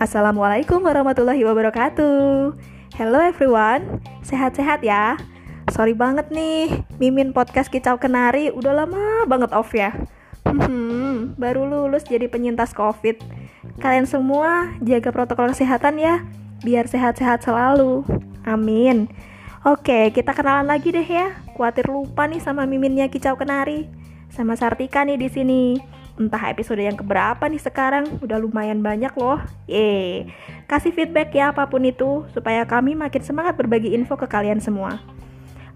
Assalamualaikum warahmatullahi wabarakatuh. Hello everyone, sehat-sehat ya. Sorry banget nih, Mimin podcast Kicau Kenari udah lama banget off ya. Hmm, baru lulus jadi penyintas COVID. Kalian semua jaga protokol kesehatan ya, biar sehat-sehat selalu. Amin. Oke, kita kenalan lagi deh ya. Kuatir lupa nih sama miminnya Kicau Kenari. Sama Sartika nih di sini. Entah episode yang keberapa nih sekarang, udah lumayan banyak loh. Yeay. Kasih feedback ya apa pun itu, supaya kami makin semangat berbagi info ke kalian semua.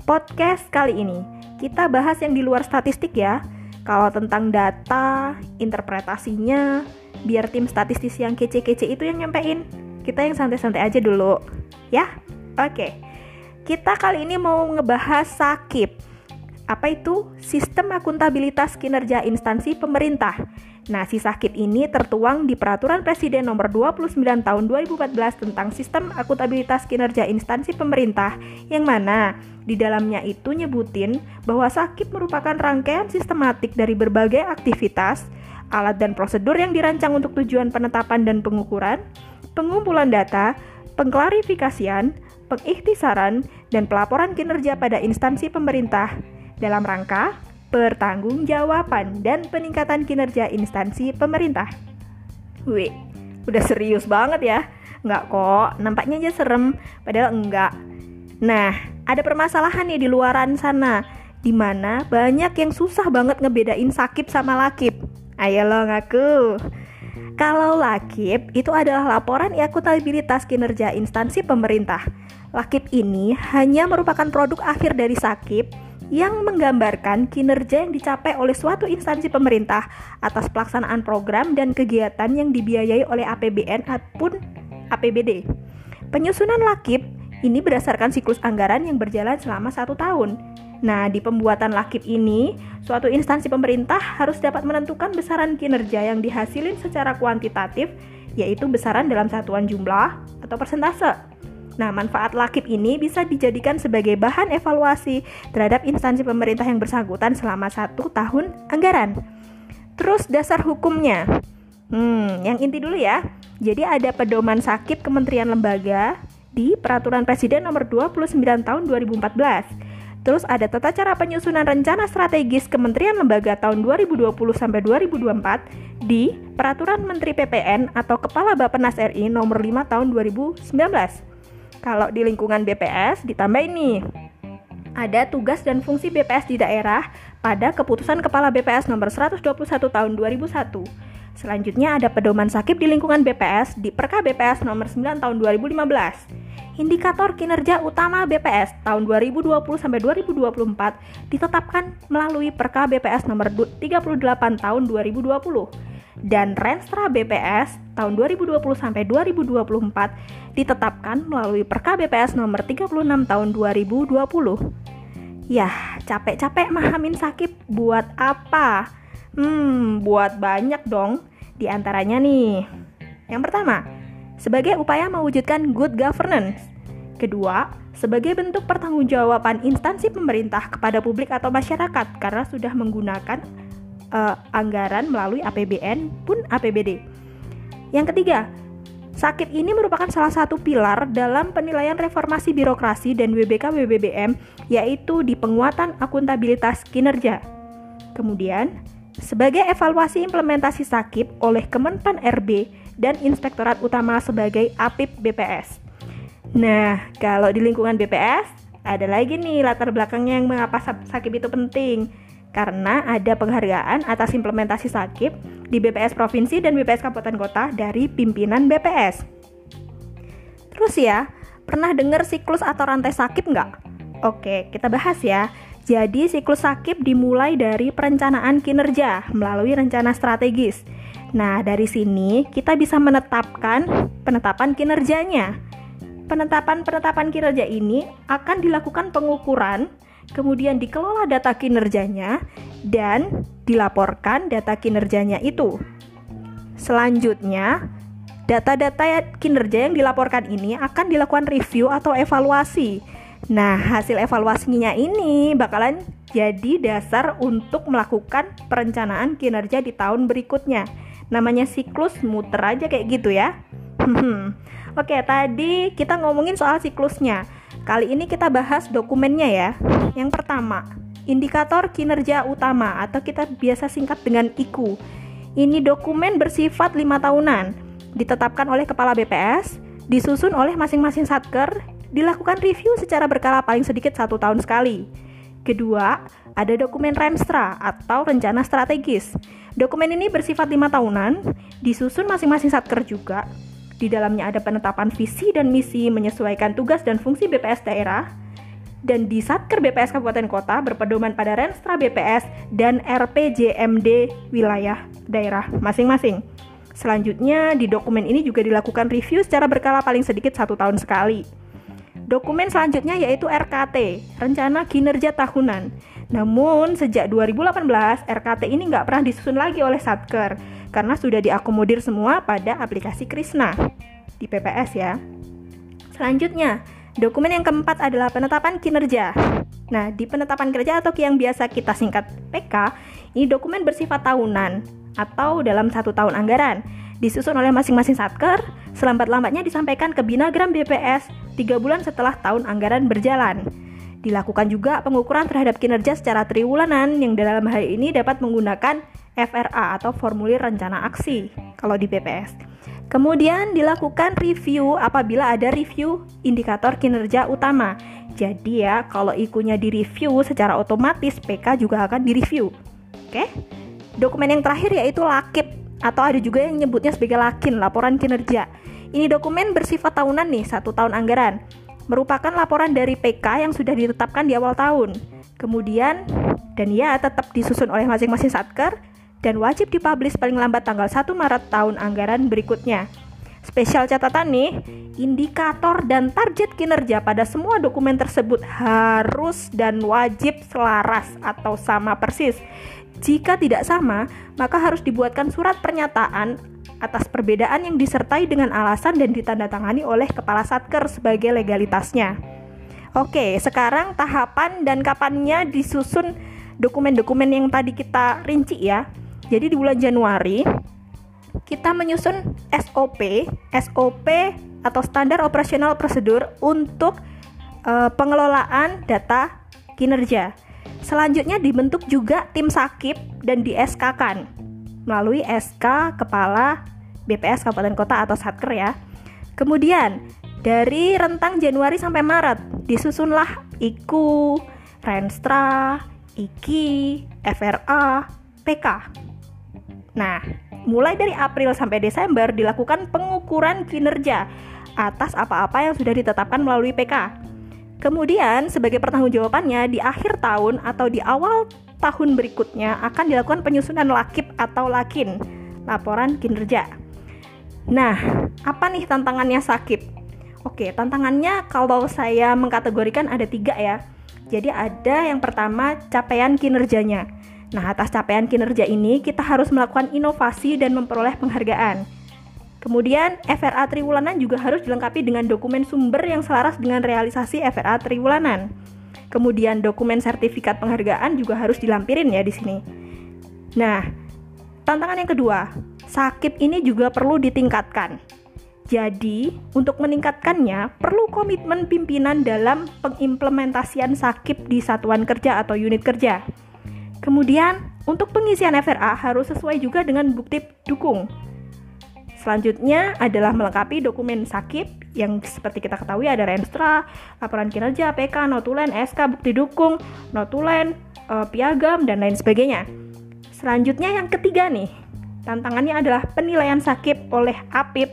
Podcast kali ini, kita bahas yang di luar statistik ya. Kalau tentang data, interpretasinya, biar tim statistis yang kece-kece itu yang nyampein. Kita yang santai-santai aja dulu. Ya? Oke. Kita kali ini mau ngebahas sakit apa itu sistem akuntabilitas kinerja instansi pemerintah. Nah, si sakit ini tertuang di Peraturan Presiden Nomor 29 Tahun 2014 tentang Sistem Akuntabilitas Kinerja Instansi Pemerintah yang mana di dalamnya itu nyebutin bahwa sakit merupakan rangkaian sistematik dari berbagai aktivitas, alat dan prosedur yang dirancang untuk tujuan penetapan dan pengukuran, pengumpulan data, pengklarifikasian, pengikhtisaran, dan pelaporan kinerja pada instansi pemerintah dalam rangka pertanggungjawaban dan peningkatan kinerja instansi pemerintah. Wih, udah serius banget ya? Enggak kok, nampaknya aja serem, padahal enggak. Nah, ada permasalahan nih di luaran sana, di mana banyak yang susah banget ngebedain sakit sama lakip. Ayo lo ngaku. Kalau lakip itu adalah laporan akuntabilitas kinerja instansi pemerintah. Lakip ini hanya merupakan produk akhir dari sakip yang menggambarkan kinerja yang dicapai oleh suatu instansi pemerintah atas pelaksanaan program dan kegiatan yang dibiayai oleh APBN ataupun APBD. Penyusunan lakip ini berdasarkan siklus anggaran yang berjalan selama satu tahun. Nah, di pembuatan lakip ini, suatu instansi pemerintah harus dapat menentukan besaran kinerja yang dihasilin secara kuantitatif, yaitu besaran dalam satuan jumlah atau persentase. Nah, manfaat lakip ini bisa dijadikan sebagai bahan evaluasi terhadap instansi pemerintah yang bersangkutan selama satu tahun anggaran. Terus dasar hukumnya. Hmm, yang inti dulu ya. Jadi ada pedoman sakip Kementerian Lembaga di Peraturan Presiden Nomor 29 Tahun 2014. Terus ada tata cara penyusunan rencana strategis Kementerian Lembaga tahun 2020 sampai 2024 di Peraturan Menteri PPN atau Kepala Bappenas RI nomor 5 tahun 2019. Kalau di lingkungan BPS ditambah ini ada tugas dan fungsi BPS di daerah pada keputusan Kepala BPS nomor 121 tahun 2001. Selanjutnya ada pedoman sakit di lingkungan BPS di Perka BPS nomor 9 tahun 2015. Indikator kinerja utama BPS tahun 2020 sampai 2024 ditetapkan melalui Perka BPS nomor 38 tahun 2020 dan Renstra BPS tahun 2020 sampai 2024 ditetapkan melalui Perka BPS nomor 36 tahun 2020. Yah, capek-capek mahamin sakit buat apa? Hmm, buat banyak dong. Di antaranya nih. Yang pertama, sebagai upaya mewujudkan good governance. Kedua, sebagai bentuk pertanggungjawaban instansi pemerintah kepada publik atau masyarakat karena sudah menggunakan uh, anggaran melalui APBN pun APBD. Yang ketiga, sakit ini merupakan salah satu pilar dalam penilaian reformasi birokrasi dan WBK WBBM yaitu di penguatan akuntabilitas kinerja. Kemudian, sebagai evaluasi implementasi sakit oleh Kemenpan RB dan Inspektorat Utama sebagai APIP BPS. Nah, kalau di lingkungan BPS, ada lagi nih latar belakangnya yang mengapa sakit itu penting karena ada penghargaan atas implementasi sakit di BPS Provinsi dan BPS Kabupaten Kota dari pimpinan BPS. Terus ya, pernah dengar siklus atau rantai sakit nggak? Oke, kita bahas ya. Jadi siklus sakit dimulai dari perencanaan kinerja melalui rencana strategis. Nah, dari sini kita bisa menetapkan penetapan kinerjanya. Penetapan-penetapan kinerja ini akan dilakukan pengukuran kemudian dikelola data kinerjanya, dan dilaporkan data kinerjanya itu. Selanjutnya, data-data kinerja yang dilaporkan ini akan dilakukan review atau evaluasi. Nah, hasil evaluasinya ini bakalan jadi dasar untuk melakukan perencanaan kinerja di tahun berikutnya. Namanya siklus muter aja kayak gitu ya. Oke, tadi kita ngomongin soal siklusnya. Kali ini kita bahas dokumennya ya. Yang pertama, indikator kinerja utama atau kita biasa singkat dengan IKU. Ini dokumen bersifat lima tahunan, ditetapkan oleh Kepala BPS, disusun oleh masing-masing satker, dilakukan review secara berkala paling sedikit satu tahun sekali. Kedua, ada dokumen Renstra atau rencana strategis. Dokumen ini bersifat lima tahunan, disusun masing-masing satker juga. Di dalamnya ada penetapan visi dan misi menyesuaikan tugas dan fungsi BPS daerah, dan di Satker BPS Kabupaten Kota berpedoman pada Renstra BPS dan RPJMD wilayah daerah masing-masing. Selanjutnya, di dokumen ini juga dilakukan review secara berkala paling sedikit satu tahun sekali. Dokumen selanjutnya yaitu RKT, Rencana Kinerja Tahunan. Namun, sejak 2018, RKT ini nggak pernah disusun lagi oleh Satker, karena sudah diakomodir semua pada aplikasi Krisna di PPS ya. Selanjutnya, dokumen yang keempat adalah penetapan kinerja. Nah, di penetapan kinerja atau yang biasa kita singkat PK, ini dokumen bersifat tahunan atau dalam satu tahun anggaran disusun oleh masing-masing satker, selambat-lambatnya disampaikan ke Binagram BPS tiga bulan setelah tahun anggaran berjalan. Dilakukan juga pengukuran terhadap kinerja secara triwulanan yang dalam hal ini dapat menggunakan FRA atau formulir rencana aksi kalau di BPS. Kemudian dilakukan review apabila ada review indikator kinerja utama. Jadi ya, kalau ikunya direview secara otomatis PK juga akan direview. Oke? Dokumen yang terakhir yaitu lakip atau ada juga yang nyebutnya sebagai lakin, laporan kinerja. Ini dokumen bersifat tahunan nih, satu tahun anggaran. Merupakan laporan dari PK yang sudah ditetapkan di awal tahun. Kemudian, dan ya tetap disusun oleh masing-masing satker dan wajib dipublish paling lambat tanggal 1 Maret tahun anggaran berikutnya. Spesial catatan nih, indikator dan target kinerja pada semua dokumen tersebut harus dan wajib selaras atau sama persis. Jika tidak sama, maka harus dibuatkan surat pernyataan atas perbedaan yang disertai dengan alasan dan ditandatangani oleh kepala satker sebagai legalitasnya. Oke, sekarang tahapan dan kapannya disusun dokumen-dokumen yang tadi kita rinci ya. Jadi di bulan Januari kita menyusun SOP, SOP atau standar operasional prosedur untuk uh, pengelolaan data kinerja. Selanjutnya dibentuk juga tim sakip dan di SK kan melalui SK Kepala BPS Kabupaten Kota atau Satker ya. Kemudian dari rentang Januari sampai Maret disusunlah IKU, Renstra, IKI, FRA, PK. Nah, mulai dari April sampai Desember dilakukan pengukuran kinerja atas apa-apa yang sudah ditetapkan melalui PK. Kemudian, sebagai pertanggungjawabannya, di akhir tahun atau di awal tahun berikutnya akan dilakukan penyusunan lakip atau lakin, laporan kinerja. Nah, apa nih tantangannya sakip? Oke, tantangannya kalau saya mengkategorikan ada tiga ya. Jadi ada yang pertama capaian kinerjanya. Nah, atas capaian kinerja ini kita harus melakukan inovasi dan memperoleh penghargaan. Kemudian FRA triwulanan juga harus dilengkapi dengan dokumen sumber yang selaras dengan realisasi FRA triwulanan. Kemudian dokumen sertifikat penghargaan juga harus dilampirin ya di sini. Nah, tantangan yang kedua, sakit ini juga perlu ditingkatkan. Jadi, untuk meningkatkannya, perlu komitmen pimpinan dalam pengimplementasian sakit di satuan kerja atau unit kerja. Kemudian, untuk pengisian FRA harus sesuai juga dengan bukti dukung Selanjutnya adalah melengkapi dokumen sakit yang seperti kita ketahui ada Renstra, laporan kinerja, PK, notulen, SK, bukti dukung, notulen, e, piagam, dan lain sebagainya. Selanjutnya yang ketiga nih, tantangannya adalah penilaian sakit oleh APIP,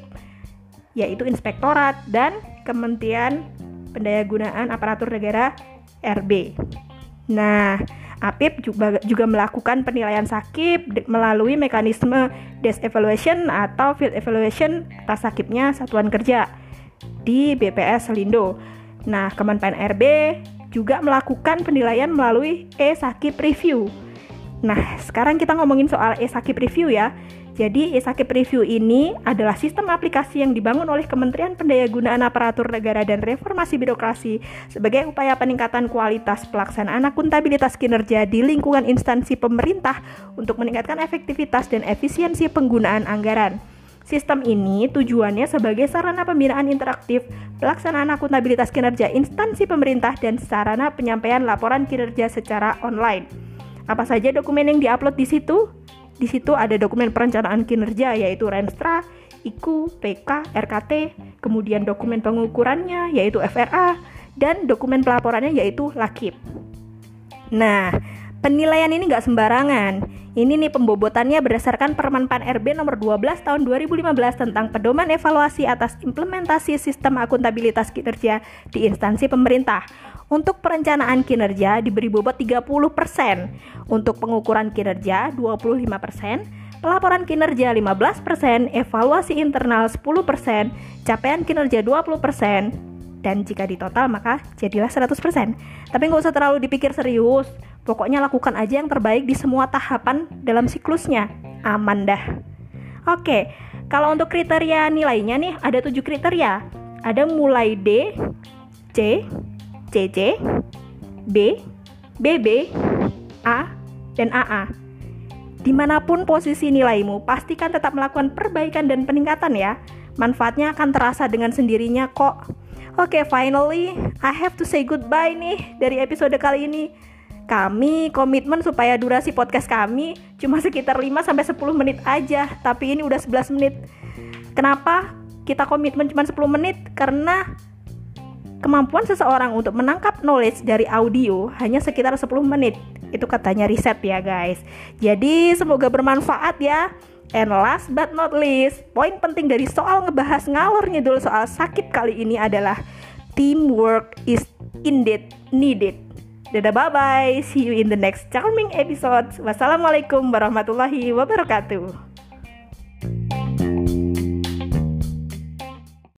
yaitu Inspektorat dan Kementerian Pendayagunaan Aparatur Negara RB. Nah, APIP juga, juga melakukan penilaian sakit melalui mekanisme desk evaluation atau field evaluation atas sakitnya satuan kerja di BPS Selindo. Nah, Kemenpan RB juga melakukan penilaian melalui e-sakit review. Nah, sekarang kita ngomongin soal e-sakit review ya. Jadi, e-sakit review ini adalah sistem aplikasi yang dibangun oleh Kementerian Pendayagunaan Aparatur Negara dan Reformasi Birokrasi sebagai upaya peningkatan kualitas pelaksanaan akuntabilitas kinerja di lingkungan instansi pemerintah untuk meningkatkan efektivitas dan efisiensi penggunaan anggaran. Sistem ini tujuannya sebagai sarana pembinaan interaktif, pelaksanaan akuntabilitas kinerja instansi pemerintah, dan sarana penyampaian laporan kinerja secara online. Apa saja dokumen yang diupload di situ? Di situ ada dokumen perencanaan kinerja yaitu Renstra, IKU, PK, RKT, kemudian dokumen pengukurannya yaitu FRA, dan dokumen pelaporannya yaitu LAKIP. Nah, Penilaian ini nggak sembarangan. Ini nih pembobotannya berdasarkan Permen PAN RB nomor 12 tahun 2015 tentang pedoman evaluasi atas implementasi sistem akuntabilitas kinerja di instansi pemerintah. Untuk perencanaan kinerja diberi bobot 30%, untuk pengukuran kinerja 25%, pelaporan kinerja 15%, evaluasi internal 10%, capaian kinerja 20%, dan jika ditotal maka jadilah 100%. Tapi nggak usah terlalu dipikir serius. Pokoknya lakukan aja yang terbaik di semua tahapan dalam siklusnya. Aman dah. Oke, kalau untuk kriteria nilainya nih ada tujuh kriteria. Ada mulai D, C, CC, B, BB, A, dan AA. Di mana pun posisi nilaimu, pastikan tetap melakukan perbaikan dan peningkatan ya. Manfaatnya akan terasa dengan sendirinya kok. Oke, okay, finally I have to say goodbye nih dari episode kali ini. Kami komitmen supaya durasi podcast kami cuma sekitar 5 sampai 10 menit aja, tapi ini udah 11 menit. Kenapa kita komitmen cuma 10 menit? Karena kemampuan seseorang untuk menangkap knowledge dari audio hanya sekitar 10 menit. Itu katanya riset ya, guys. Jadi semoga bermanfaat ya. And last but not least, poin penting dari soal ngebahas ngalor ngidul soal sakit kali ini adalah teamwork is indeed needed. Dadah bye bye, see you in the next charming episode. Wassalamualaikum warahmatullahi wabarakatuh.